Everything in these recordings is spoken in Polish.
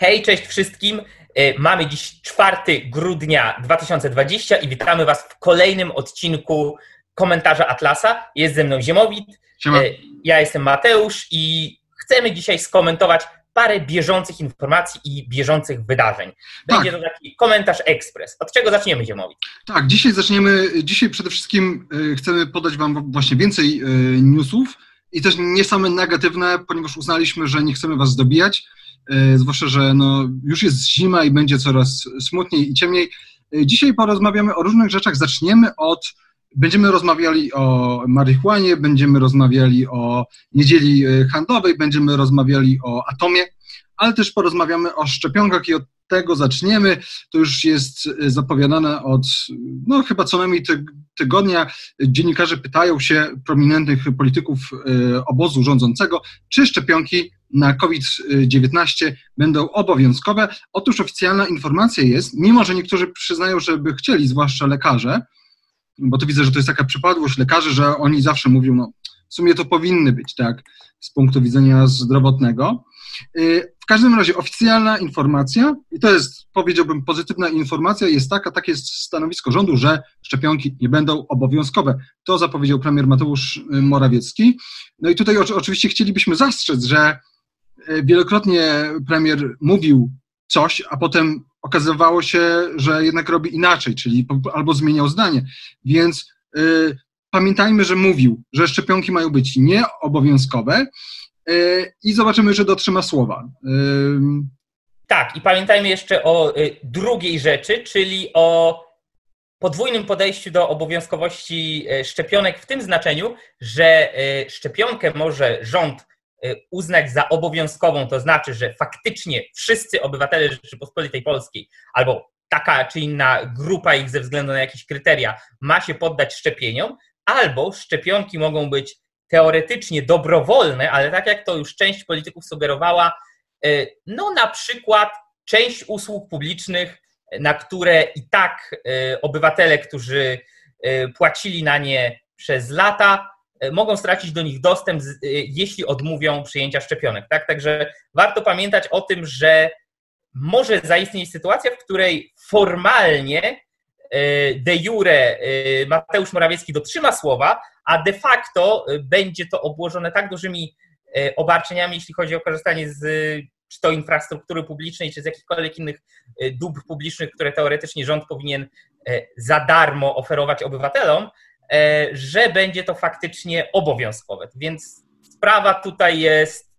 Hej, cześć wszystkim. E, mamy dziś 4 grudnia 2020 i witamy Was w kolejnym odcinku komentarza Atlasa. Jest ze mną Ziemowit. Siema. E, ja jestem Mateusz i chcemy dzisiaj skomentować parę bieżących informacji i bieżących wydarzeń. Będzie tak. to taki komentarz ekspres. Od czego zaczniemy, Ziemowit? Tak, dzisiaj zaczniemy, dzisiaj przede wszystkim e, chcemy podać Wam właśnie więcej newsów i też nie same negatywne, ponieważ uznaliśmy, że nie chcemy Was dobijać E, zwłaszcza, że no, już jest zima i będzie coraz smutniej i ciemniej. E, dzisiaj porozmawiamy o różnych rzeczach. Zaczniemy od, będziemy rozmawiali o marihuanie, będziemy rozmawiali o niedzieli e, handlowej, będziemy rozmawiali o atomie, ale też porozmawiamy o szczepionkach i od tego zaczniemy. To już jest zapowiadane od, no chyba co najmniej tygodnia. Dziennikarze pytają się prominentnych polityków obozu rządzącego, czy szczepionki na COVID-19 będą obowiązkowe. Otóż oficjalna informacja jest, mimo że niektórzy przyznają, że by chcieli, zwłaszcza lekarze, bo to widzę, że to jest taka przypadłość lekarzy, że oni zawsze mówią, no w sumie to powinny być, tak, z punktu widzenia zdrowotnego. Y, w każdym razie oficjalna informacja, i to jest, powiedziałbym, pozytywna informacja, jest taka, takie jest stanowisko rządu, że szczepionki nie będą obowiązkowe. To zapowiedział premier Mateusz Morawiecki. No i tutaj oczywiście chcielibyśmy zastrzec, że wielokrotnie premier mówił coś, a potem okazywało się, że jednak robi inaczej, czyli albo zmieniał zdanie. Więc y, pamiętajmy, że mówił, że szczepionki mają być nieobowiązkowe y, i zobaczymy, że dotrzyma słowa. Tak, i pamiętajmy jeszcze o drugiej rzeczy, czyli o podwójnym podejściu do obowiązkowości szczepionek w tym znaczeniu, że szczepionkę może rząd uznać za obowiązkową, to znaczy, że faktycznie wszyscy obywatele Rzeczypospolitej Polskiej albo taka czy inna grupa ich ze względu na jakieś kryteria ma się poddać szczepieniom, albo szczepionki mogą być teoretycznie dobrowolne, ale tak jak to już część polityków sugerowała, y, no na przykład część usług publicznych, na które i tak y, obywatele, którzy płacili na nie przez lata, mogą stracić do nich dostęp, e, jeśli odmówią przyjęcia szczepionek. Tak? Także warto pamiętać o tym, że może zaistnieć sytuacja, w której formalnie e, de jure Mateusz Morawiecki dotrzyma słowa, a de facto będzie to obłożone tak dużymi obarczeniami, jeśli chodzi o korzystanie z czy to infrastruktury publicznej, czy z jakichkolwiek innych dóbr publicznych, które teoretycznie rząd powinien za darmo oferować obywatelom, E, że będzie to faktycznie obowiązkowe. Więc sprawa tutaj jest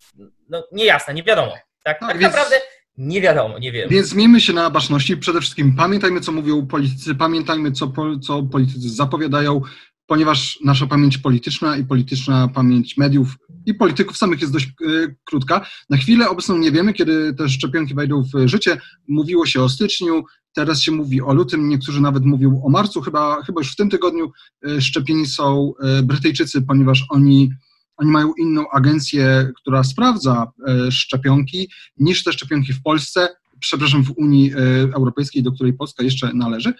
no, niejasna, nie wiadomo. Tak, tak, tak więc, naprawdę nie wiadomo, nie wiem. Więc miejmy się na baczności. Przede wszystkim pamiętajmy, co mówią politycy, pamiętajmy, co, co politycy zapowiadają, ponieważ nasza pamięć polityczna i polityczna pamięć mediów i polityków samych jest dość y, krótka. Na chwilę obecną nie wiemy, kiedy te szczepionki wejdą w życie. Mówiło się o styczniu, teraz się mówi o lutym, niektórzy nawet mówią o marcu. Chyba, chyba już w tym tygodniu y, szczepieni są y, Brytyjczycy, ponieważ oni, oni mają inną agencję, która sprawdza szczepionki niż te szczepionki w Polsce przepraszam, w Unii Europejskiej, do której Polska jeszcze należy.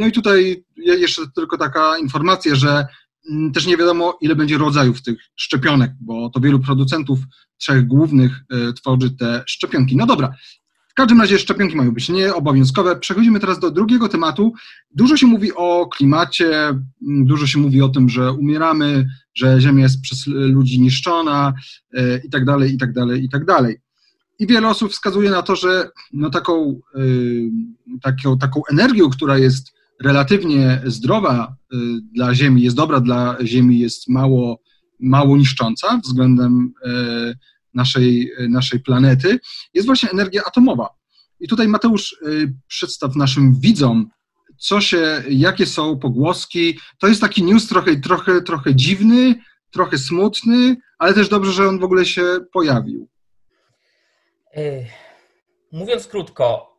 No i tutaj jeszcze tylko taka informacja, że Mm, też nie wiadomo, ile będzie rodzajów tych szczepionek, bo to wielu producentów trzech głównych e, tworzy te szczepionki. No dobra, w każdym razie szczepionki mają być nieobowiązkowe. Przechodzimy teraz do drugiego tematu. Dużo się mówi o klimacie, mm, dużo się mówi o tym, że umieramy, że Ziemia jest przez ludzi niszczona e, i tak dalej, i tak dalej, i tak dalej. I wiele osób wskazuje na to, że no taką, e, taką, taką energią, która jest relatywnie zdrowa y, dla Ziemi, jest dobra dla Ziemi, jest mało, mało niszcząca względem y, naszej, naszej planety, jest właśnie energia atomowa. I tutaj Mateusz, y, przedstaw naszym widzom, co się, jakie są pogłoski. To jest taki news trochę, trochę, trochę dziwny, trochę smutny, ale też dobrze, że on w ogóle się pojawił. Mówiąc krótko,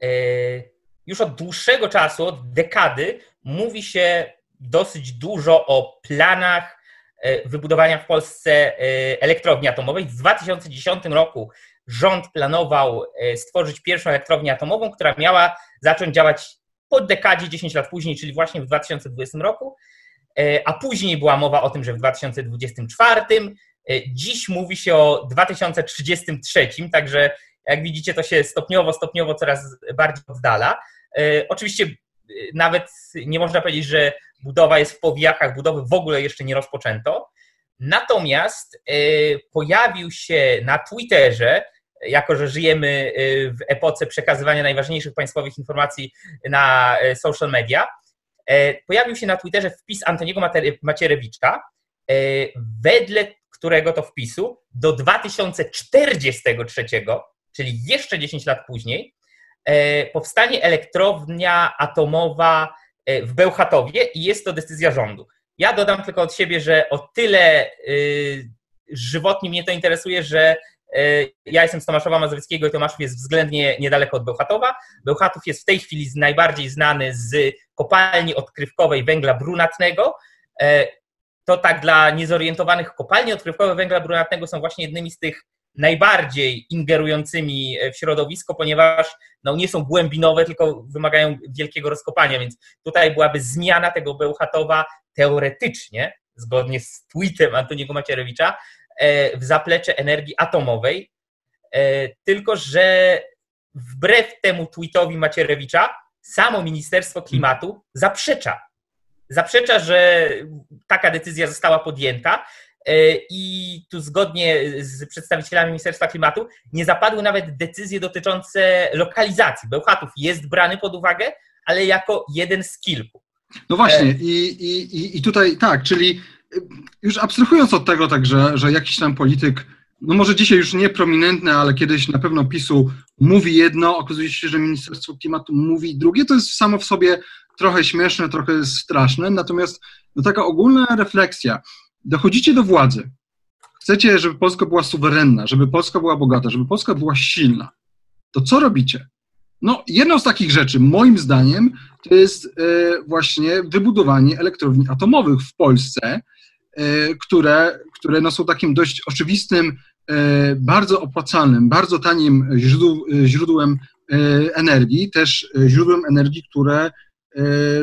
już od dłuższego czasu, od dekady, mówi się dosyć dużo o planach e, wybudowania w Polsce e, elektrowni atomowej. W 2010 roku rząd planował e, stworzyć pierwszą elektrownię atomową, która miała zacząć działać po dekadzie, 10 lat później, czyli właśnie w 2020 roku, a później była mowa o tym, że w 2024. Dziś mówi się o 2033, także Jak widzicie, to się stopniowo, stopniowo coraz bardziej oddala. Oczywiście nawet nie można powiedzieć, że budowa jest w powijakach, budowy w ogóle jeszcze nie rozpoczęto. Natomiast pojawił się na Twitterze jako że żyjemy w epoce przekazywania najważniejszych państwowych informacji na social media, e, pojawił się na Twitterze wpis Antoniego Macierewicza, e, wedle którego to wpisu do 2043, czyli jeszcze 10 lat później, e, powstanie elektrownia atomowa w Bełchatowie i jest to decyzja rządu. Ja dodam tylko od siebie, że o tyle y, żywotnie mnie to interesuje, że E, ja jestem z Tomaszowa Mazowieckiego i Tomaszów jest względnie niedaleko od Bełchatowa. Bełchatów jest w tej chwili najbardziej znany z kopalni odkrywkowej węgla brunatnego. E, to tak dla niezorientowanych kopalnie odkrywkowe węgla brunatnego są właśnie jednymi z tych najbardziej ingerującymi w środowisko, ponieważ no, nie są głębinowe, tylko wymagają wielkiego rozkopania, więc tutaj byłaby zmiana tego Bełchatowa teoretycznie, zgodnie z tweetem Antoniego Macierewicza, E, w zaplecze energii atomowej, e, tylko że wbrew temu tweetowi Macierewicza, samo Ministerstwo Klimatu zaprzecza. Zaprzecza, że taka decyzja została podjęta e, i tu zgodnie z przedstawicielami Ministerstwa Klimatu nie zapadły nawet decyzje dotyczące lokalizacji. Bełchatów jest brany pod uwagę, ale jako jeden z kilku. No właśnie, i, i, i tutaj tak, czyli już abstrahując od tego także, że jakiś tam polityk, no może dzisiaj już nie prominentny, ale kiedyś na pewno PiSu mówi jedno, okazuje się, że Ministerstwo Klimatu mówi drugie, to jest samo w sobie trochę śmieszne, trochę straszne, natomiast no taka ogólna refleksja, dochodzicie do władzy, chcecie, żeby Polska była suwerenna, żeby Polska była bogata, żeby Polska była silna, to co robicie? No, jedną z takich rzeczy, moim zdaniem, to jest e, właśnie wybudowanie elektrowni atomowych w Polsce, E, które, które no są takim dość oczywistym, e, bardzo opłacalnym, bardzo tanim źródł, źródłem energii, też źródłem energii, które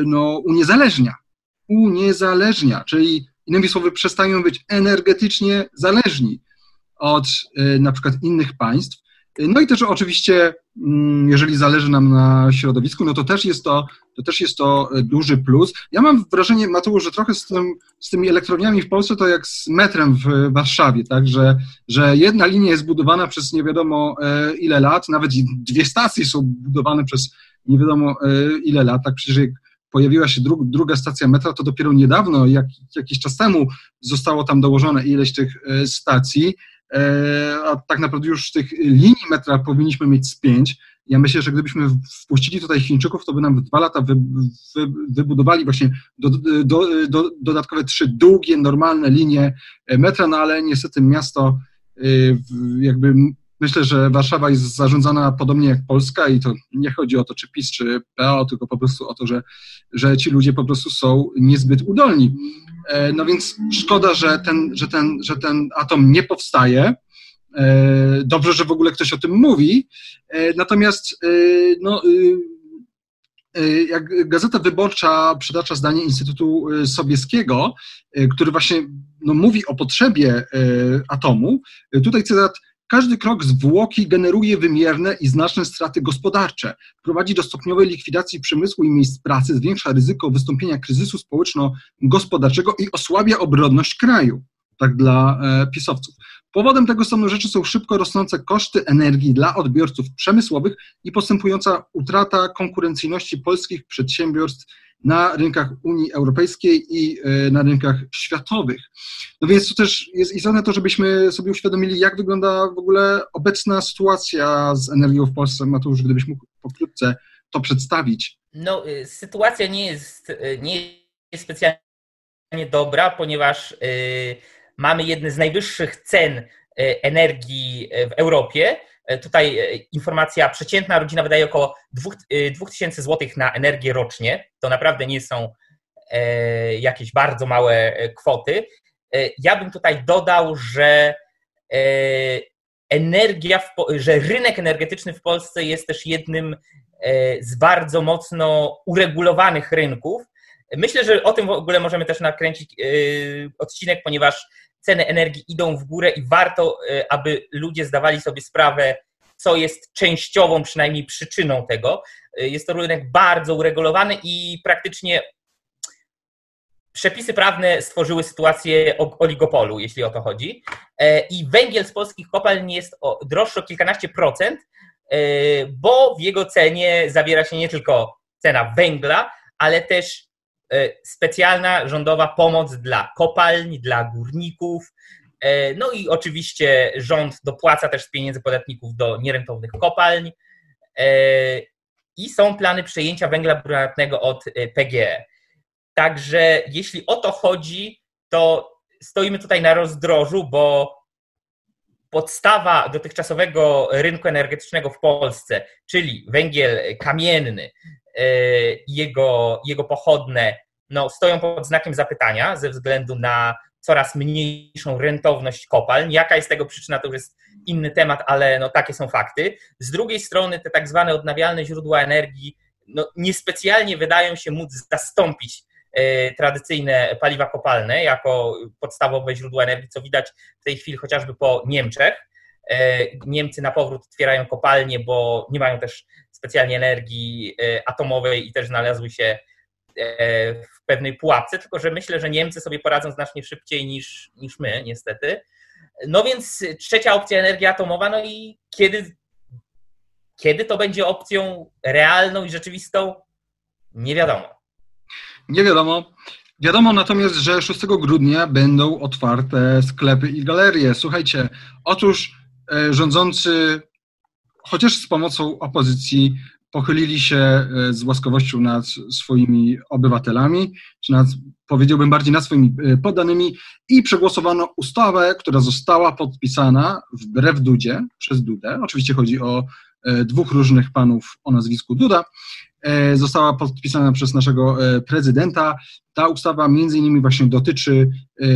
no, uniezależnia. Uniezależnia, czyli innymi słowy przestają być energetycznie zależni od na przykład innych państw. No i też oczywiście, mm, jeżeli zależy nam na środowisku, no to też jest to, to też jest to duży plus. Ja mam wrażenie, Mateusz, że trochę z, tym, z tymi elektrowniami w Polsce to jak z metrem w Warszawie, tak, że, że jedna linia jest budowana przez nie wiadomo e, ile lat, nawet dwie stacje są budowane przez nie wiadomo e, ile lat, tak przecież jak pojawiła się dru, druga stacja metra, to dopiero niedawno, jak, jakiś czas temu zostało tam dołożone ileś tych e, stacji, E, a tak naprawdę już tych linii metra powinniśmy mieć z pięć. Ja myślę, że gdybyśmy wpuścili tutaj Chińczyków, to by nam w dwa lata wy, wy, wybudowali właśnie do, do, do, dodatkowe trzy długie, normalne linie metra, no ale niestety miasto e, jakby myślę, że Warszawa jest zarządzana podobnie jak Polska i to nie chodzi o to, czy PiS, czy PO, tylko po prostu o to, że, że ci ludzie po prostu są niezbyt udolni. E, no więc szkoda, że ten, że ten, że ten atom nie powstaje. E, dobrze, że w ogóle ktoś o tym mówi. E, natomiast no, jak Gazeta Wyborcza przytacza zdanie Instytutu Sobieskiego, który właśnie no, mówi o potrzebie atomu, tutaj cytat każdy krok zwłoki generuje wymierne i znaczne straty gospodarcze, prowadzi do stopniowej likwidacji przemysłu i miejsc pracy, zwiększa ryzyko wystąpienia kryzysu społeczno-gospodarczego i osłabia obronność kraju. Tak dla e, pisowców. Powodem tego stanu rzeczy są szybko rosnące koszty energii dla odbiorców przemysłowych i postępująca utrata konkurencyjności polskich przedsiębiorstw na rynkach Unii Europejskiej i e, na rynkach światowych. No więc to też jest istotne to, żebyśmy sobie uświadomili, jak wygląda w ogóle obecna sytuacja z energią w Polsce. Mateusz, gdybyś mógł pokrótce to przedstawić. No, y, sytuacja nie jest, y, nie jest specjalnie dobra, ponieważ y, mamy jedne z najwyższych cen energii w Europie tutaj e, informacja, przeciętna rodzina wydaje około 2000 e, zł na energię rocznie. To naprawdę nie są jakieś bardzo małe kwoty. Ja bym tutaj dodał, że energia, że rynek energetyczny w Polsce jest też jednym z bardzo mocno uregulowanych rynków. Myślę, że o tym w ogóle możemy też nakręcić odcinek, ponieważ ceny energii idą w górę i warto, e, aby ludzie zdawali sobie sprawę, co jest częściową przynajmniej przyczyną tego. Jest to rynek bardzo uregulowany i praktycznie przepisy prawne stworzyły sytuację oligopolu, jeśli o to chodzi. E, I węgiel z polskich kopalń jest droższy o kilkanaście procent, e, bo w jego cenie zawiera się nie tylko cena węgla, ale też specjalna rządowa pomoc dla kopalń, dla górników. No i oczywiście rząd dopłaca też z pieniędzy podatników do nierentownych kopalń. I są plany przejęcia węgla brunatnego od PGE. Także jeśli o to chodzi, to stoimy tutaj na rozdrożu, bo podstawa dotychczasowego rynku energetycznego w Polsce, czyli węgiel kamienny, e, jego, jego pochodne, no, stoją pod znakiem zapytania ze względu na coraz mniejszą rentowność kopalń. Jaka jest tego przyczyna, to już jest inny temat, ale no, takie są fakty. Z drugiej strony te tak zwane odnawialne źródła energii no, niespecjalnie wydają się móc zastąpić E, tradycyjne paliwa kopalne jako podstawowe źródło energii, co widać w tej chwili chociażby po Niemczech. E, Niemcy na powrót otwierają kopalnie, bo nie mają też specjalnie energii e, atomowej i też znalazły się w pewnej pułapce, tylko że myślę, że Niemcy sobie poradzą znacznie szybciej niż, niż my, niestety. No więc trzecia opcja energia atomowa, no i kiedy, kiedy to będzie opcją realną i rzeczywistą, nie wiadomo. Nie wiadomo. Wiadomo natomiast, że 6 grudnia będą otwarte sklepy i galerie. Słuchajcie, otóż e, rządzący, chociaż z pomocą opozycji, pochylili się e, z łaskowością nad swoimi obywatelami, czy nad, powiedziałbym bardziej nad swoimi e, poddanymi i przegłosowano ustawę, która została podpisana wbrew Dudzie, przez Dudę. Oczywiście chodzi o dwóch różnych panów o nazwisku Duda, E, została podpisana przez naszego e, prezydenta. Ta ustawa między innymi właśnie dotyczy e,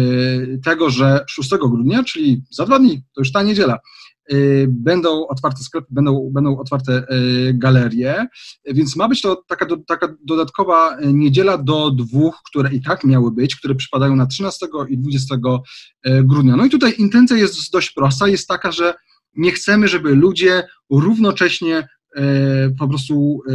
tego, że 6 grudnia, czyli za dwa dni, to już ta niedziela, będą otwarte sklepy, będą, będą otwarte galerie, więc ma być to taka, taka dodatkowa niedziela do dwóch, które i tak miały być, które przypadają na 13 i 20 grudnia. No i tutaj intencja jest dość prosta, jest taka, że nie chcemy, żeby ludzie równocześnie po prostu e,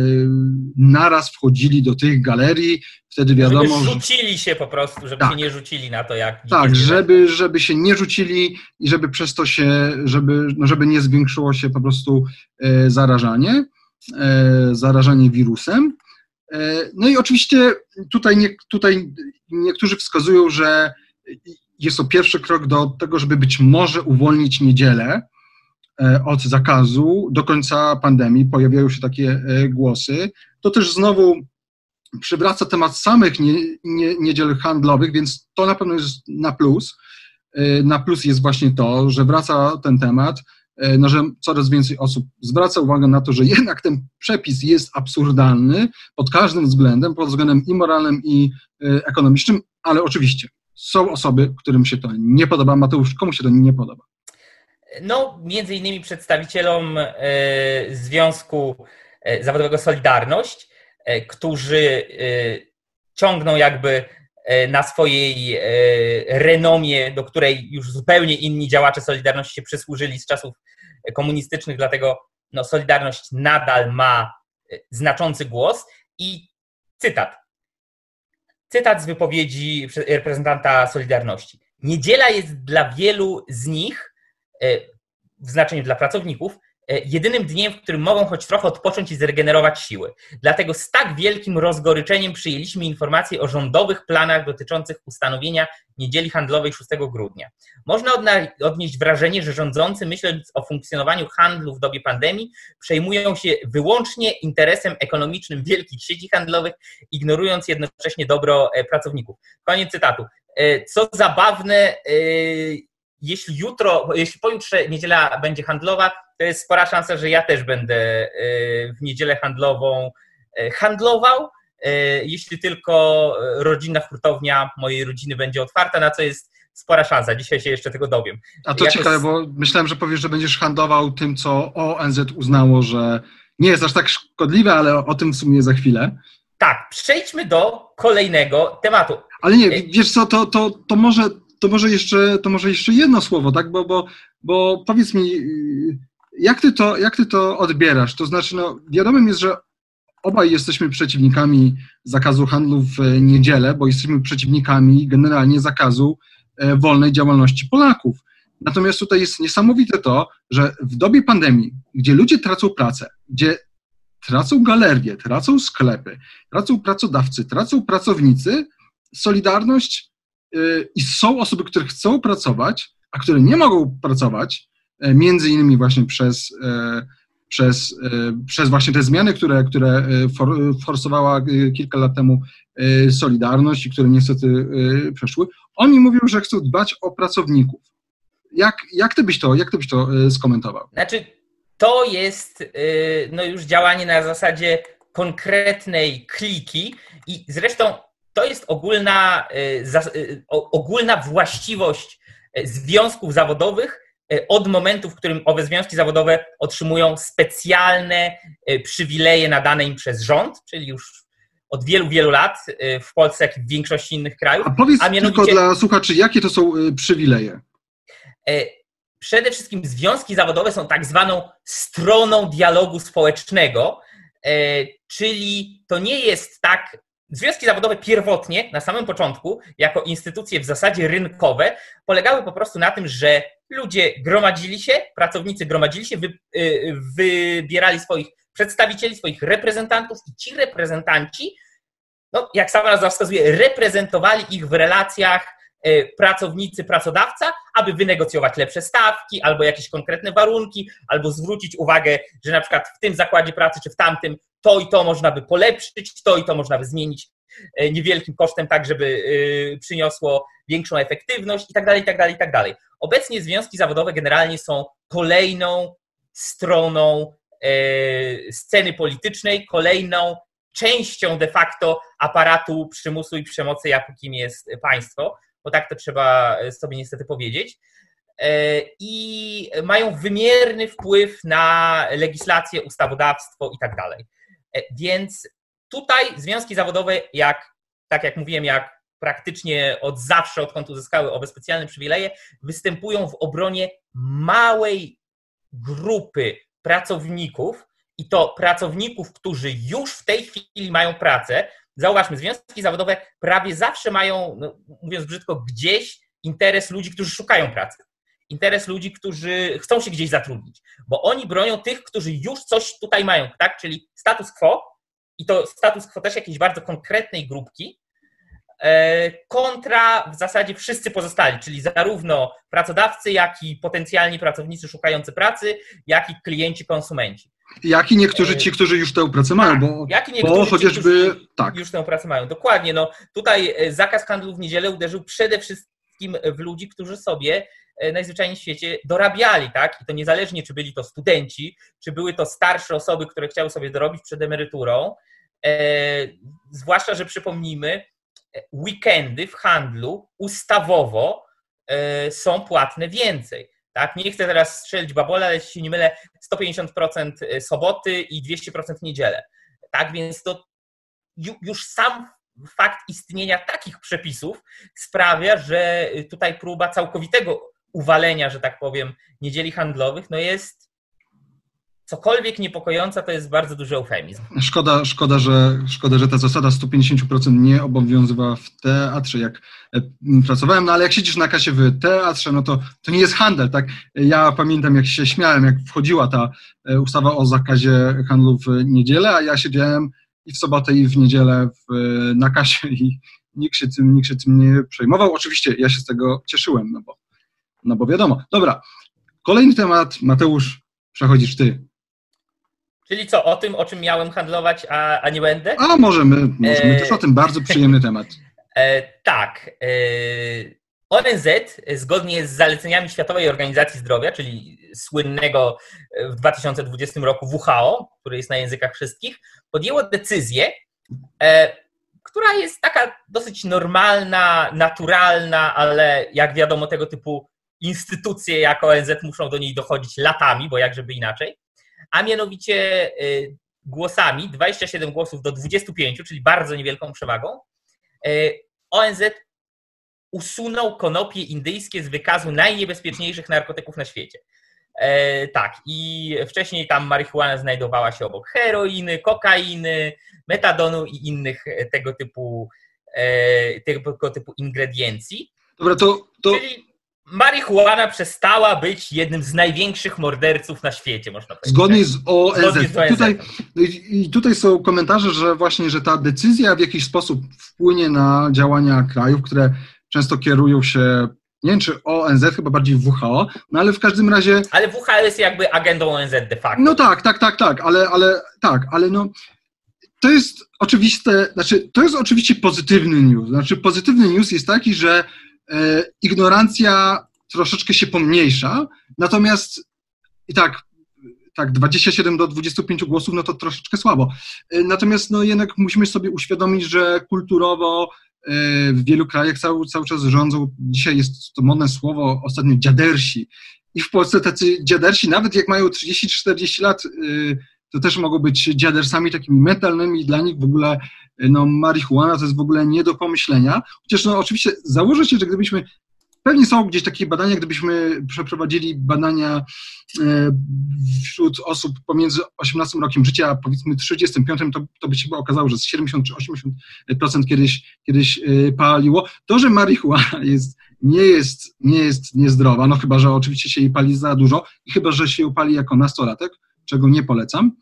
naraz wchodzili do tych galerii, wtedy wiadomo, żeby rzucili się po prostu, żeby tak. się nie rzucili na to, jak... Tak, żeby, żeby się nie rzucili i żeby przez to się, żeby, no żeby nie zwiększyło się po prostu e, zarażanie, zarażanie wirusem. No i oczywiście tutaj, nie, tutaj niektórzy wskazują, że jest to pierwszy krok do tego, żeby być może uwolnić niedzielę, E, od zakazu do końca pandemii, pojawiają się takie e, głosy. To też znowu przywraca temat samych nie, nie, niedziel handlowych, więc to na pewno jest na plus. E, na plus jest właśnie to, że wraca ten temat, no, że coraz więcej osób zwraca uwagę na to, że jednak ten przepis jest absurdalny pod każdym względem, pod względem i moralnym, i ekonomicznym, ale oczywiście są osoby, którym się to nie podoba. Mateusz, komu się to nie podoba? No, między innymi przedstawicielom e, Związku e, Zawodowego Solidarność, e, którzy ciągną jakby na swojej renomie, do której już zupełnie inni działacze Solidarności się przysłużyli z czasów komunistycznych, dlatego no, Solidarność nadal ma znaczący głos. I cytat. Cytat z wypowiedzi reprezentanta Solidarności. Niedziela jest dla wielu z nich w znaczeniu dla pracowników, e, jedynym dniem, w którym mogą choć trochę odpocząć i zregenerować siły. Dlatego z tak wielkim rozgoryczeniem przyjęliśmy informacje o rządowych planach dotyczących ustanowienia niedzieli handlowej 6 grudnia. Można odnieść wrażenie, że rządzący, myśląc o funkcjonowaniu handlu w dobie pandemii, przejmują się wyłącznie interesem ekonomicznym wielkich sieci handlowych, ignorując jednocześnie dobro e, pracowników. Koniec cytatu. Co zabawne, jeśli jutro, jeśli pojutrze niedziela będzie handlowa, to jest spora szansa, że ja też będę y, w niedzielę handlową y, handlował, y, jeśli tylko rodzinna hurtownia mojej rodziny będzie otwarta, na co jest spora szansa. Dzisiaj się jeszcze tego dowiem. A to Jakoś... ciekawe, bo myślałem, że powiesz, że będziesz handlował tym, co ONZ uznało, że nie jest aż tak szkodliwe, ale o tym w sumie za chwilę. Tak, przejdźmy do kolejnego tematu. Ale nie, wiesz co, to, to, to może to może jeszcze, to może jeszcze jedno słowo, tak? Bo, bo, bo powiedz mi, jak ty to, jak ty to odbierasz? To znaczy, no, wiadomym jest, że obaj jesteśmy przeciwnikami zakazu handlu w niedzielę, bo jesteśmy przeciwnikami generalnie zakazu e, wolnej działalności Polaków. Natomiast tutaj jest niesamowite to, że w dobie pandemii, gdzie ludzie tracą pracę, gdzie tracą galerie, tracą sklepy, tracą pracodawcy, tracą pracownicy, Solidarność y, i są osoby, które chcą pracować, a które nie mogą pracować, e, między innymi właśnie przez, e, przez, e, przez właśnie te zmiany, które, które forsowała kilka lat temu Solidarność i które niestety przeszły, oni mówią, że chcą dbać o pracowników. Jak, jak, ty byś to, jak ty byś to skomentował? Znaczy, to jest no już działanie na zasadzie konkretnej kliki i zresztą to jest ogólna, y, y, ogólna właściwość y, związków zawodowych od momentu, w którym owe związki zawodowe otrzymują specjalne przywileje nadane im przez rząd, czyli już od wielu, wielu lat w Polsce, jak i w większości innych krajów. A powiedz a mianowicie, tylko dla słuchaczy, jakie to są przywileje? Przede wszystkim związki zawodowe są tak zwaną stroną dialogu społecznego, czyli to nie jest tak, Związki zawodowe pierwotnie, na samym początku, jako instytucje w zasadzie rynkowe, polegały po prostu na tym, że ludzie gromadzili się, pracownicy gromadzili się, wy, y, wybierali swoich przedstawicieli, swoich reprezentantów i ci reprezentanci, no, jak sama nazwa wskazuje, reprezentowali ich w relacjach y, pracownicy, pracodawca, aby wynegocjować lepsze stawki albo jakieś konkretne warunki, albo zwrócić uwagę, że na przykład w tym zakładzie pracy czy w tamtym to i to można by polepszyć, to i to można by zmienić e, niewielkim kosztem, tak żeby e, przyniosło większą efektywność i tak dalej, i tak dalej, i tak dalej. Obecnie związki zawodowe generalnie są kolejną stroną e, sceny politycznej, kolejną częścią de facto aparatu przymusu i przemocy, jakim jest państwo, bo tak to trzeba sobie niestety powiedzieć. I mają wymierny wpływ na legislację, ustawodawstwo i tak dalej. E, więc tutaj związki zawodowe, jak, tak jak mówiłem, jak praktycznie od zawsze, odkąd uzyskały owe specjalne przywileje, występują w obronie małej grupy pracowników i to pracowników, którzy już w tej chwili mają pracę. Zauważmy, związki zawodowe prawie zawsze mają, no, mówiąc brzydko, gdzieś interes ludzi, którzy szukają pracy interes ludzi, którzy chcą się gdzieś zatrudnić, bo oni bronią tych, którzy już coś tutaj mają, tak? Czyli status quo i to status quo też jakiejś bardzo konkretnej grupki, e, kontra w zasadzie wszyscy pozostali, czyli zarówno pracodawcy, jak i potencjalni pracownicy szukający pracy, jak i klienci, konsumenci. Jak i niektórzy ci, którzy już tę pracę mają, bo, jak i bo chociażby ci, tak. już tę pracę mają. Dokładnie. No, tutaj e, zakaz handlu w niedzielę uderzył przede wszystkim w ludzi, którzy sobie E, najzwyczajniej w świecie dorabiali, tak? I to niezależnie, czy byli to studenci, czy były to starsze osoby, które chciały sobie dorobić przed emeryturą. E, zwłaszcza, że przypomnijmy, e, weekendy w handlu ustawowo e, są płatne więcej. Tak? Nie chcę teraz strzelić babola, ale jeśli się nie mylę, 150% e, soboty i 200% niedzielę. Tak więc to już sam fakt istnienia takich przepisów sprawia, że tutaj próba całkowitego uwalenia, że tak powiem, niedzieli handlowych, no jest cokolwiek niepokojąca, to jest bardzo duży eufemizm. Szkoda, szkoda, że, szkoda, że ta zasada 150% nie obowiązywała w teatrze, jak e, pracowałem, no ale jak siedzisz na kasie w teatrze, no to, to nie jest handel, tak? Ja pamiętam, jak się śmiałem, jak wchodziła ta e, ustawa o zakazie handlu w niedzielę, a ja siedziałem i w sobotę, i w niedzielę w, na kasie i nikt się, tym, nikt się tym nie przejmował. Oczywiście ja się z tego cieszyłem, no bo no bo wiadomo. Dobra, kolejny temat, Mateusz, przechodzisz ty. Czyli co, o tym, o czym miałem handlować, a, a nie będę? A możemy, możemy e... też o tym, bardzo przyjemny temat. E, tak. E... ONZ, zgodnie z zaleceniami Światowej Organizacji Zdrowia, czyli słynnego w 2020 roku WHO, który jest na językach wszystkich, podjęło decyzję, e, która jest taka dosyć normalna, naturalna, ale jak wiadomo, tego typu instytucje jako ONZ muszą do niej dochodzić latami, bo jak żeby inaczej, a mianowicie y, głosami, 27 głosów do 25, czyli bardzo niewielką przewagą, y, ONZ usunął konopie indyjskie z wykazu najniebezpieczniejszych narkotyków na świecie. E, tak, i wcześniej tam marihuana znajdowała się obok heroiny, kokainy, metadonu i innych tego typu, e, tego typu ingrediencji. Dobra, to, to... Czyli marihuana przestała być jednym z największych morderców na świecie, można powiedzieć. Zgodnie z ONZ. Zgodnie z ONZ. Tutaj, I tutaj są komentarze, że właśnie, że ta decyzja w jakiś sposób wpłynie na działania krajów, które często kierują się nie wiem czy ONZ, chyba bardziej WHO, no ale w każdym razie... Ale WHO jest jakby agendą ONZ de facto. No tak, tak, tak, tak, ale, ale tak, ale no to jest oczywiste, znaczy to jest oczywiście pozytywny news, znaczy pozytywny news jest taki, że ignorancja troszeczkę się pomniejsza, natomiast i tak, tak, 27 do 25 głosów, no to troszeczkę słabo. E, natomiast no jednak musimy sobie uświadomić, że kulturowo w wielu krajach cały, cały czas rządzą, dzisiaj jest to modne słowo, ostatnio dziadersi. I w Polsce tacy dziadersi, nawet jak mają 30-40 lat, to też mogą być dziadersami takimi mentalnymi. Dla nich w ogóle no, marihuana to jest w ogóle nie do pomyślenia. Chociaż no, oczywiście założę się, że gdybyśmy Pewnie są gdzieś takie badania, gdybyśmy przeprowadzili badania e, wśród osób pomiędzy 18 rokiem życia a powiedzmy 35, to, to by się okazało, że z 70 czy 80% kiedyś, kiedyś e, paliło. To, że marihuana jest, nie, jest, nie jest niezdrowa, no chyba, że oczywiście się jej pali za dużo i chyba, że się ją pali jako nastolatek, czego nie polecam,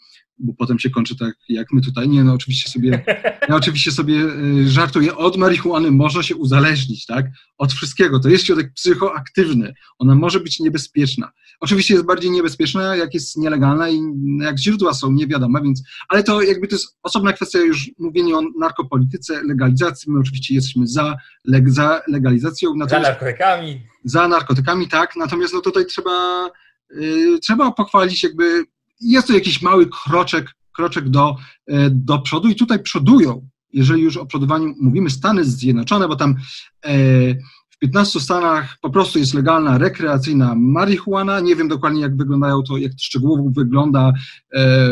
bo potem się kończy tak jak my tutaj. Nie, no oczywiście sobie, ja oczywiście sobie y, żartuję, od marihuany można się uzależnić, tak? Od wszystkiego. To jest środek psychoaktywny. Ona może być niebezpieczna. Oczywiście jest bardziej niebezpieczna, jak jest nielegalna i jak źródła są niewiadome, więc, ale to jakby to jest osobna kwestia już mówienie o narkopolityce, legalizacji. My oczywiście jesteśmy za, leg, za legalizacją. Za narkotykami. Za narkotykami, tak. Natomiast no tutaj trzeba, yy, trzeba pochwalić jakby jest to jakiś mały kroczek, kroczek do, e, do przodu i tutaj przodują, jeżeli już o przodowaniu mówimy, Stany Zjednoczone, bo tam e, w 15 stanach po prostu jest legalna rekreacyjna marihuana. Nie wiem dokładnie, jak wyglądają to, jak szczegółowo wygląda, e,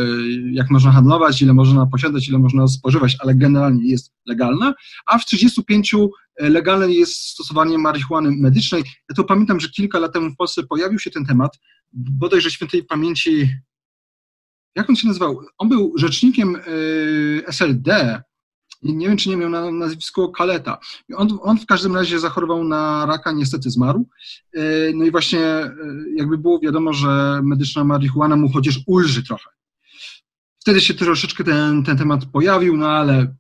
jak można handlować, ile można posiadać, ile można spożywać, ale generalnie jest legalna. A w 35 legalne jest stosowanie marihuany medycznej. Ja to pamiętam, że kilka lat temu w Polsce pojawił się ten temat, bodajże świętej pamięci jak on się nazywał? On był rzecznikiem y, SLD. Nie wiem, czy nie miał na nazwisko Kaleta. On, on w każdym razie zachorował na raka, niestety zmarł. Y, no i właśnie y, jakby było wiadomo, że medyczna marihuana mu chociaż ulży trochę. Wtedy się troszeczkę ten, ten temat pojawił, no ale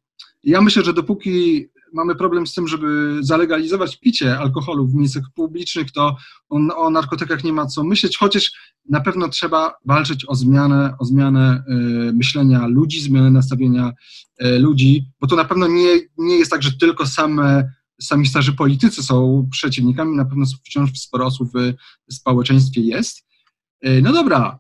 ja myślę, że dopóki mamy problem z tym, żeby zalegalizować picie alkoholu w miejscach publicznych, to on, o narkotykach nie ma co myśleć, chociaż na pewno trzeba walczyć o zmianę, o zmianę y, myślenia ludzi, zmianę nastawienia y, ludzi, bo to na pewno nie, nie jest tak, że tylko same, sami starzy politycy są przeciwnikami, na pewno wciąż sporo osób w społeczeństwie jest. Y, no dobra,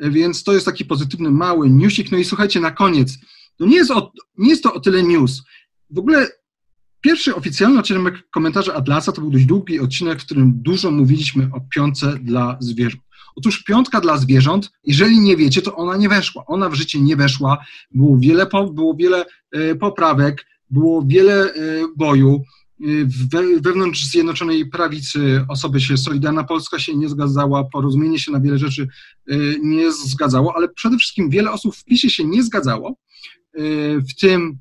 więc to jest taki pozytywny, mały newsik. No i słuchajcie, na koniec, to nie jest, o, nie jest to o tyle news. W ogóle Pierwszy oficjalny odcinek komentarza Atlasa to był dość długi odcinek, w którym dużo mówiliśmy o piątce dla zwierząt. Otóż piątka dla zwierząt, jeżeli nie wiecie, to ona nie weszła. Ona w życie nie weszła. Było wiele, było wiele e, poprawek, było wiele e, boju. E, wewnątrz Zjednoczonej Prawicy osoby się, Solidarna Polska się nie zgadzała, porozumienie się na wiele rzeczy nie zgadzało, ale przede wszystkim wiele osób w PiSie się nie zgadzało, w tym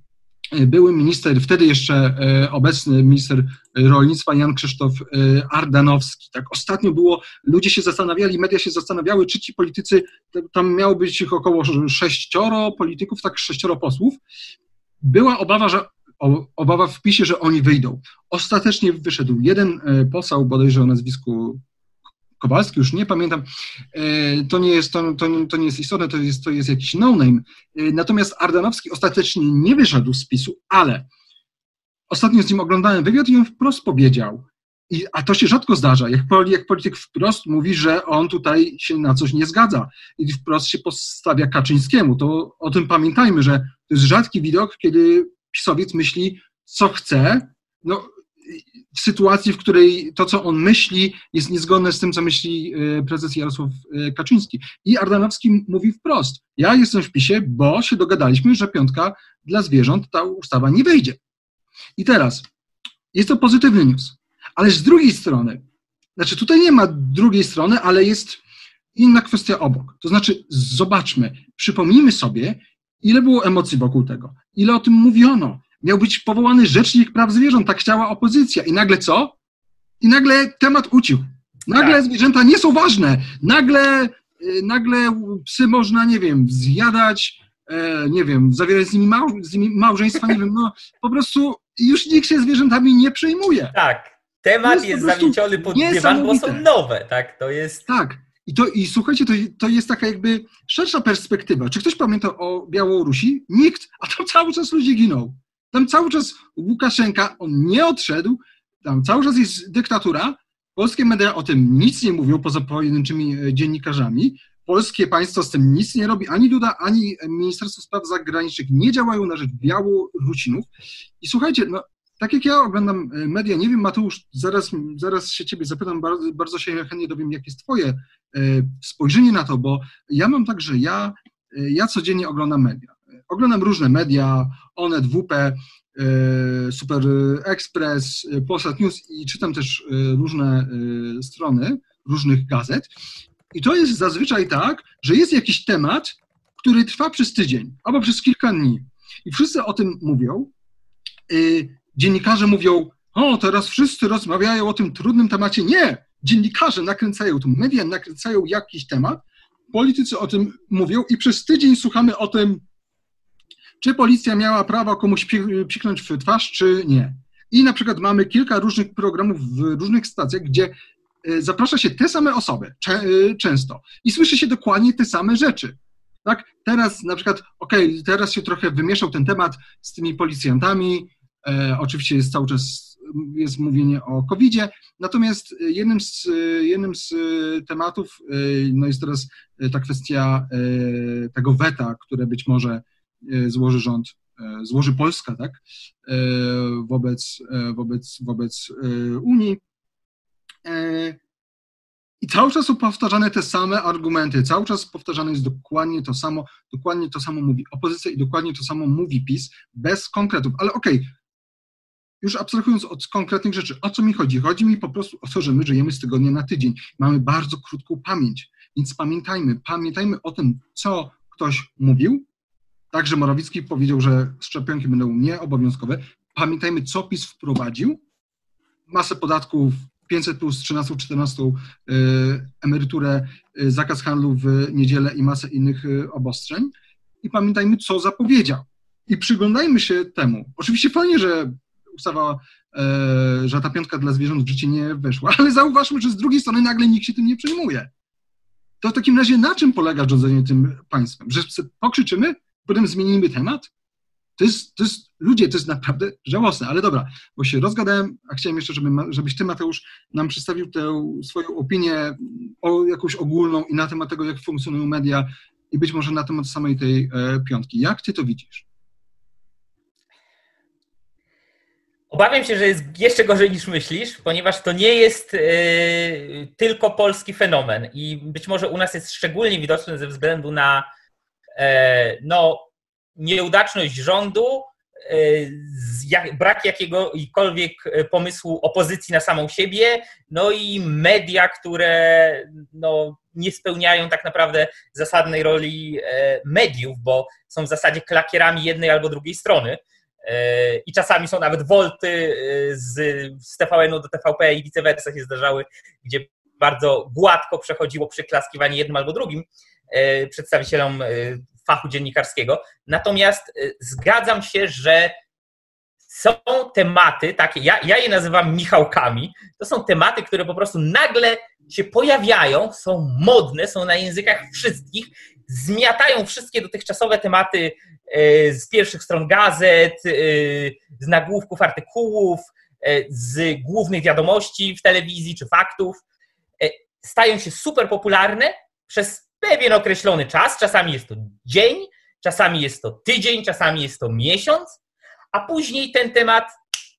były minister, wtedy jeszcze e, obecny minister rolnictwa Jan Krzysztof e, Ardanowski. Tak ostatnio było, ludzie się zastanawiali, media się zastanawiały, czy ci politycy, tam miało być ich około sześcioro polityków, tak sześcioro posłów. Była obawa, że obawa w PiSie, że oni wyjdą. Ostatecznie wyszedł jeden e, poseł, bodajże o nazwisku Kowalski, już nie pamiętam, e, to nie jest, to, to, to nie jest istotne, to jest, to jest jakiś no-name. E, natomiast Ardanowski ostatecznie nie wyszedł z PiSu, ale ostatnio z nim oglądałem wywiad i on wprost powiedział, i, a to się rzadko zdarza, jak, jak polityk wprost mówi, że on tutaj się na coś nie zgadza i wprost się postawia Kaczyńskiemu, to o tym pamiętajmy, że to jest rzadki widok, kiedy pisowiec myśli, co chce, no, w sytuacji, w której to, co on myśli, jest niezgodne z tym, co myśli e, prezes Jarosław e, Kaczyński. I Ardanowski mówi wprost: Ja jestem w PiSie, bo się dogadaliśmy, że piątka dla zwierząt ta ustawa nie wejdzie. I teraz jest to pozytywny news. Ale z drugiej strony, znaczy tutaj nie ma drugiej strony, ale jest inna kwestia obok. To znaczy, zobaczmy, przypomnijmy sobie, ile było emocji wokół tego, ile o tym mówiono. Miał być powołany rzecznik praw zwierząt, tak chciała opozycja. I nagle co? I nagle temat ucichł. Nagle tak. zwierzęta nie są ważne. Nagle, y, nagle psy można, nie wiem, zjadać, e, nie wiem, zawierać z nimi, mał, z nimi małżeństwa, nie wiem, no po już nikt się zwierzętami nie przejmuje. Tak, temat jest, jest zamieciony pod dywan, bo są nowe, tak, to jest... Tak, i, to, i słuchajcie, to, to jest taka jakby szersza perspektywa. Czy ktoś pamięta o Białorusi? Nikt, a tam cały czas ludzie giną. Tam cały czas Łukaszenka, on nie odszedł, tam cały czas jest dyktatura. Polskie media o tym nic nie mówią, poza pojedynczymi e, dziennikarzami. Polskie państwo z tym nic nie robi. Ani Duda, ani Ministerstwo Spraw Zagranicznych nie działają na rzecz Białorusinów. I słuchajcie, no, tak jak ja oglądam e, media, nie wiem, Mateusz, zaraz, zaraz się ciebie zapytam, bardzo, bardzo się chętnie dowiem, jakie jest twoje e, spojrzenie na to, bo ja mam tak, że ja, ja codziennie oglądam media. Oglądam różne media, Onet, WP, e, Super Express, Polsat News i czytam też e, różne e, strony różnych gazet. I to jest zazwyczaj tak, że jest jakiś temat, który trwa przez tydzień albo przez kilka dni. I wszyscy o tym mówią. Dziennikarze mówią, o, teraz wszyscy rozmawiają o tym trudnym temacie. Nie! Dziennikarze nakręcają, to media nakręcają jakiś temat, politycy o tym mówią i przez tydzień słuchamy o tym, czy policja miała prawo komuś psiknąć w twarz, czy nie. I na przykład mamy kilka różnych programów w różnych stacjach, gdzie e, zaprasza się te same osoby e, często i słyszy się dokładnie te same rzeczy. Tak? Teraz na przykład, okej, okay, teraz się trochę wymieszał ten temat z tymi policjantami, e, oczywiście jest cały czas jest mówienie o COVID-zie, natomiast jednym z, jednym z tematów no jest teraz ta kwestia tego weta, które być może E, złoży rząd, e, złoży Polska, tak, e, wobec, wobec, wobec Unii. I cały czas są powtarzane te same argumenty, cały czas powtarzane jest dokładnie to samo, dokładnie to samo mówi opozycja i dokładnie to samo mówi PiS, bez konkretów. Ale okej, okay, już abstrahując od konkretnych rzeczy, o co mi chodzi? Chodzi mi po prostu o to, że my żyjemy z tygodnia na tydzień. Mamy bardzo krótką pamięć, więc pamiętajmy, pamiętajmy o tym, co ktoś mówił, Także Morawiecki powiedział, że szczepionki będą nieobowiązkowe. Pamiętajmy, co PiS wprowadził. Masę podatków, 500 plus 13, 14 y, emeryturę, y, zakaz handlu w niedzielę i masę innych y, obostrzeń. I pamiętajmy, co zapowiedział. I przyglądajmy się temu. Oczywiście fajnie, że ustawa, że ta piątka dla zwierząt w życie nie weszła, ale zauważmy, że z drugiej strony nagle nikt się tym nie przejmuje. To w takim razie na czym polega rządzenie tym państwem? Że pokrzyczymy, potem zmienimy temat? To jest, to jest, ludzie, to jest naprawdę żałosne, ale dobra, bo się rozgadałem, a chciałem jeszcze, żeby, żebyś ty, Mateusz, nam przedstawił tę swoją opinię o jakąś ogólną i na temat tego, jak funkcjonują media i być może na temat samej tej e, piątki. Jak ty to widzisz? Obawiam się, że jest jeszcze gorzej niż myślisz, ponieważ to nie jest e, tylko polski fenomen i być może u nas jest szczególnie widoczny ze względu na no, nieudaczność rządu, e, brak jakiegokolwiek pomysłu opozycji na samą siebie, no i media, które no, nie spełniają tak naprawdę zasadnej roli e, mediów, bo są w zasadzie klakierami jednej albo drugiej strony. I czasami są nawet wolty z, z TVN-u do TVP i vice versa się zdarzały, gdzie bardzo gładko przechodziło przyklaskiwanie jednym albo drugim. E, przedstawicielom e, fachu dziennikarskiego. Natomiast e, zgadzam się, że są tematy takie, ja, ja je nazywam Michałkami, to są tematy, które po prostu nagle się pojawiają, są modne, są na językach wszystkich, zmiatają wszystkie dotychczasowe tematy z pierwszych stron gazet, z nagłówków artykułów, z głównych wiadomości w telewizji czy faktów. Stają się super popularne przez pewien określony czas, czasami jest to dzień, czasami jest to tydzień, czasami jest to miesiąc, a później ten temat,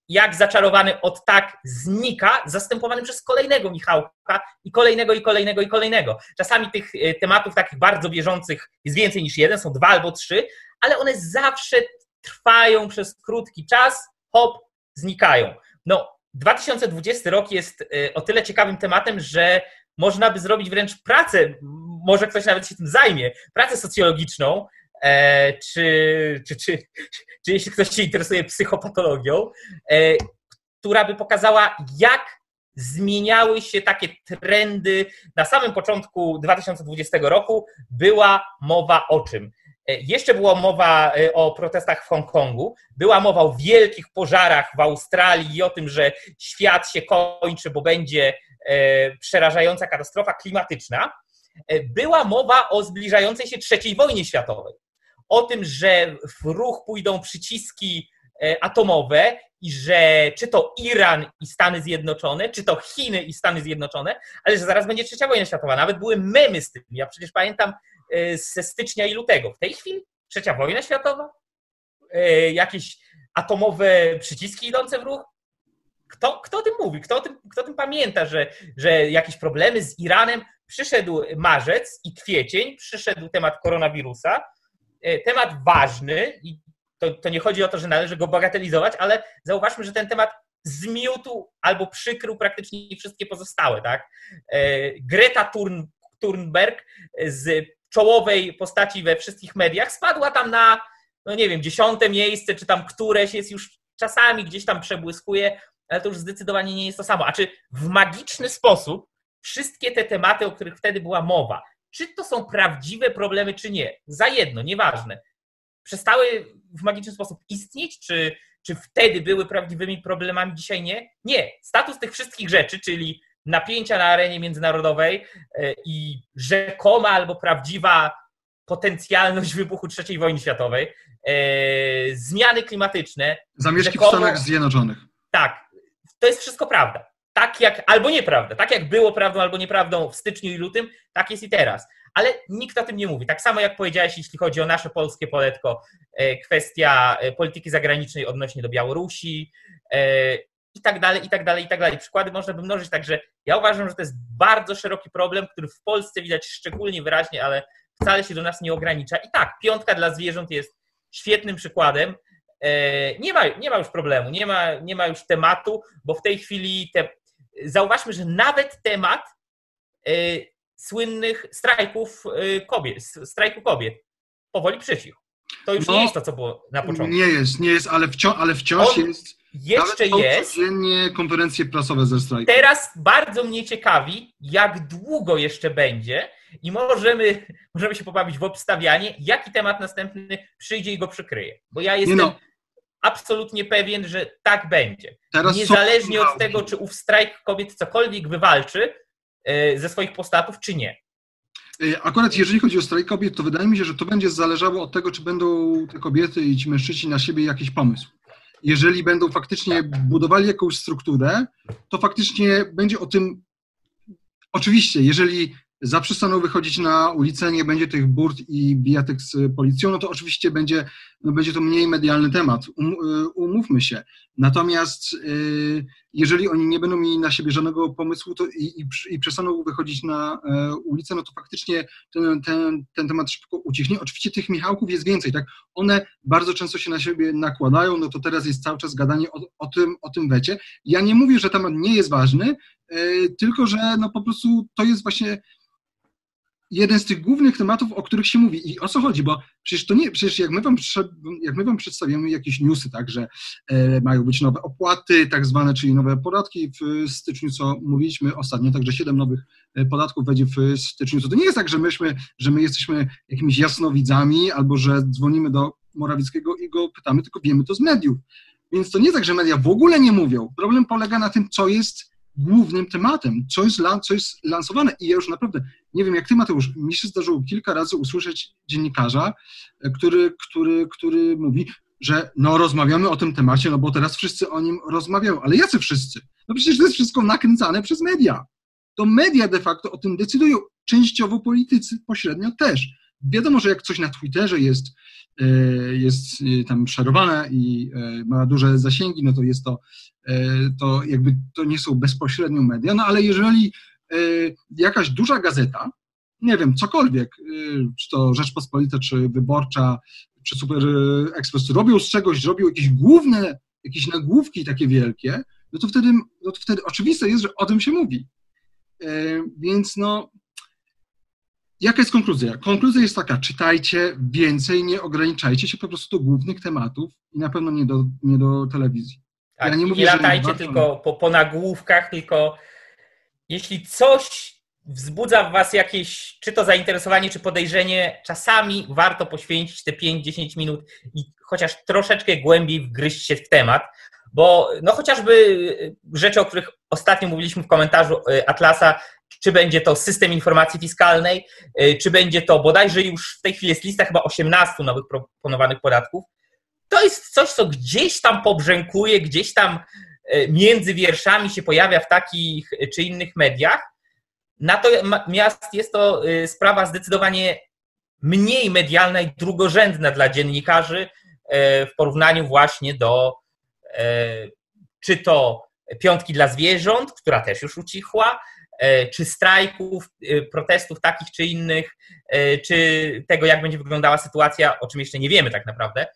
jak zaczarowany od tak, znika, zastępowany przez kolejnego Michałka i kolejnego, i kolejnego, i kolejnego. Czasami tych e, tematów takich bardzo bieżących jest więcej niż jeden, są dwa albo trzy, ale one zawsze trwają przez krótki czas, hop, znikają. No, 2020 rok jest e, o tyle ciekawym tematem, że można by zrobić wręcz pracę, może ktoś nawet się tym zajmie, pracę socjologiczną, e, czy, czy, czy, czy jeśli ktoś się interesuje psychopatologią, e, która by pokazała, jak zmieniały się takie trendy. Na samym początku 2020 roku była mowa o czym? E, jeszcze była mowa e, o protestach w Hongkongu, była mowa o wielkich pożarach w Australii i o tym, że świat się kończy, bo będzie e, przerażająca katastrofa klimatyczna. Była mowa o zbliżającej się trzeciej wojnie światowej, o tym, że w ruch pójdą przyciski atomowe i że czy to Iran i Stany Zjednoczone, czy to Chiny i Stany Zjednoczone, ale że zaraz będzie trzecia wojna światowa. Nawet były memy z tym. Ja przecież pamiętam E, ze stycznia i lutego. W tej chwili trzecia wojna światowa? E, jakieś atomowe przyciski idące w ruch? Kto, kto o tym mówi? Kto o tym, kto o tym pamięta, że, że jakieś problemy z Iranem? Przyszedł marzec i kwiecień, przyszedł temat koronawirusa, e, temat ważny i to, to nie chodzi o to, że należy go bagatelizować, ale zauważmy, że ten temat zmiótł albo przykrył praktycznie wszystkie pozostałe. Tak? Greta Thun, Thunberg z czołowej postaci we wszystkich mediach, spadła tam na, no nie wiem, dziesiąte miejsce, czy tam któreś jest już czasami gdzieś tam przebłyskuje, ale to już zdecydowanie nie jest to samo. A czy w magiczny sposób wszystkie te tematy, o których wtedy była mowa, czy to są prawdziwe problemy, czy nie, za jedno, nieważne, przestały w magiczny sposób istnieć, czy, czy wtedy były prawdziwymi problemami, dzisiaj nie? Nie. Status tych wszystkich rzeczy, czyli napięcia na arenie międzynarodowej e, i rzekoma albo prawdziwa potencjalność wybuchu III wojny światowej, e, zmiany klimatyczne. Zamieszki rzekomo, w Stanach Zjednoczonych. Tak, to jest wszystko prawda. Tak jak, albo nieprawda. Tak jak było prawdą albo nieprawdą w styczniu i lutym, tak jest i teraz. Ale nikt o tym nie mówi. Tak samo jak powiedziałeś, jeśli chodzi o nasze polskie poletko, e, kwestia polityki zagranicznej odnośnie do Białorusi, i tak dalej, i tak dalej, i tak dalej. Przykłady można by mnożyć, także ja uważam, że to jest bardzo szeroki problem, który w Polsce widać szczególnie wyraźnie, ale wcale się do nas nie ogranicza. I tak, piątka dla zwierząt jest świetnym przykładem. E, nie ma, nie ma już problemu, nie ma, nie ma już tematu, bo w tej chwili te, zauważmy, że nawet temat e, słynnych strajków e, kobiet, strajku kobiet powoli przycichł. To już no, nie jest to, co było na początku. Nie jest, nie jest, ale, wciąż, ale wciąż On, jest jeszcze jest. Codziennie konferencje prasowe ze strajku. Teraz bardzo mnie ciekawi, jak długo jeszcze będzie i możemy, możemy się pobawić w obstawianie, jaki temat następny przyjdzie i go przykryje. Bo ja jestem no. Absolutnie pewien, że tak będzie. Teraz Niezależnie od tego, czy ów strajk kobiet cokolwiek wywalczy e, ze swoich postatów, czy nie. E, akurat jeżeli chodzi o strajk kobiet, to wydaje mi się, że to będzie zależało od tego, czy będą te kobiety i ci mężczyźni na siebie jakiś pomysł jeżeli będą faktycznie budowali jakąś strukturę, to faktycznie będzie o tym. Oczywiście, jeżeli zaprzestaną wychodzić na ulicę, nie będzie tych burt i bijatek z policją, no to oczywiście będzie, no będzie to mniej medialny temat, um, y, umówmy się. Natomiast y, jeżeli oni nie będą mieli na siebie żadnego pomysłu to i, i, i przestaną wychodzić na e, ulicę, no to faktycznie ten, ten, ten temat szybko ucichnie. Oczywiście tych Michałków jest więcej, tak? One bardzo często się na siebie nakładają, no to teraz jest cały czas gadanie o, o tym, o tym wecie. Ja nie mówię, że temat nie jest ważny, e, tylko że no po prostu to jest właśnie jeden z tych głównych tematów, o których się mówi. I o co chodzi? Bo przecież to nie, przecież jak my wam, jak my wam przedstawiamy jakieś newsy, tak, że e, mają być nowe opłaty, tak zwane, czyli nowe podatki w styczniu, co mówiliśmy ostatnio, także siedem nowych e, podatków wejdzie w styczniu, to nie jest tak, że myśmy, że my jesteśmy jakimiś jasnowidzami, albo że dzwonimy do Morawieckiego i go pytamy, tylko wiemy to z mediów. Więc to nie tak, że media w ogóle nie mówią. Problem polega na tym, co jest głównym tematem, co jest, co jest lansowane. I ja już naprawdę nie wiem, jak ty, Mateusz, mi się zdarzyło kilka razy usłyszeć dziennikarza, e, który, który, który mówi, że no rozmawiamy o tym temacie, no bo teraz wszyscy o nim rozmawiają. Ale jacy wszyscy? No przecież to jest wszystko nakręcane przez media. To media de facto o tym decydują. Częściowo politycy pośrednio też. Wiadomo, że jak coś na Twitterze jest, jest e, tam szerowane i ma duże zasięgi, no to jest to, to jakby to nie są bezpośrednio media, no ale jeżeli jakaś duża gazeta, nie wiem, cokolwiek, czy to Rzeczpospolita, czy Wyborcza, czy Super Express, robią z czegoś, robią jakieś główne, jakieś nagłówki takie wielkie, no to wtedy, no to wtedy oczywiste jest, że o tym się mówi. Więc no, jaka jest konkluzja? Konkluzja jest taka, czytajcie więcej, nie ograniczajcie się po prostu do głównych tematów i na pewno nie do, nie do telewizji. Tak, ja nie, mówię, nie latajcie nie tylko po, po nagłówkach, tylko jeśli coś wzbudza w Was jakieś, czy to zainteresowanie, czy podejrzenie, czasami warto poświęcić te 5-10 minut i chociaż troszeczkę głębiej wgryźć się w temat, bo no chociażby rzeczy, o których ostatnio mówiliśmy w komentarzu y, Atlasa, czy będzie to system informacji fiskalnej, y, czy będzie to bodajże już w tej chwili jest lista chyba 18 nowych proponowanych podatków, to jest coś, co gdzieś tam pobrzękuje, gdzieś tam między wierszami się pojawia w takich czy innych mediach, Natomiast jest to sprawa zdecydowanie mniej medialna i drugorzędna dla dziennikarzy w porównaniu właśnie do czy to piątki dla zwierząt, która też już ucichła, czy strajków, protestów takich czy innych, czy tego, jak będzie wyglądała sytuacja, o czym jeszcze nie wiemy tak naprawdę,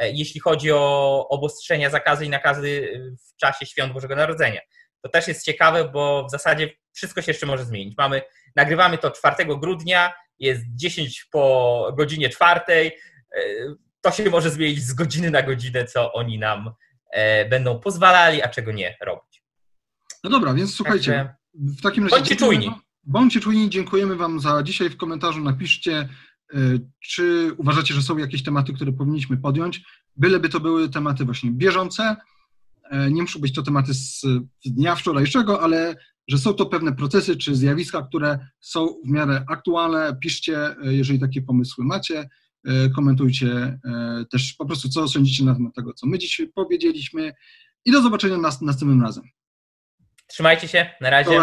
jeśli chodzi o obostrzenia, zakazy i nakazy w czasie świąt Bożego Narodzenia. To też jest ciekawe, bo w zasadzie wszystko się jeszcze może zmienić. Mamy, nagrywamy to 4 grudnia, jest 10 po godzinie 4. E, to się może zmienić z godziny na godzinę, co oni nam e, będą pozwalali, a czego nie robić. No dobra, więc słuchajcie, Także, w takim razie... Bądźcie czujni. Bądźcie czujni, dziękujemy Wam za dzisiaj. W komentarzu napiszcie, e, czy uważacie, że są jakieś tematy, które powinniśmy podjąć, byleby to były tematy właśnie bieżące, nie muszą być to tematy z dnia wczorajszego, ale że są to pewne procesy czy zjawiska, które są w miarę aktualne. Piszcie, e, jeżeli takie pomysły macie, e, komentujcie e, też po prostu, co sądzicie na temat tego, co my dziś powiedzieliśmy i do zobaczenia nas, następnym razem. Trzymajcie się, na razie.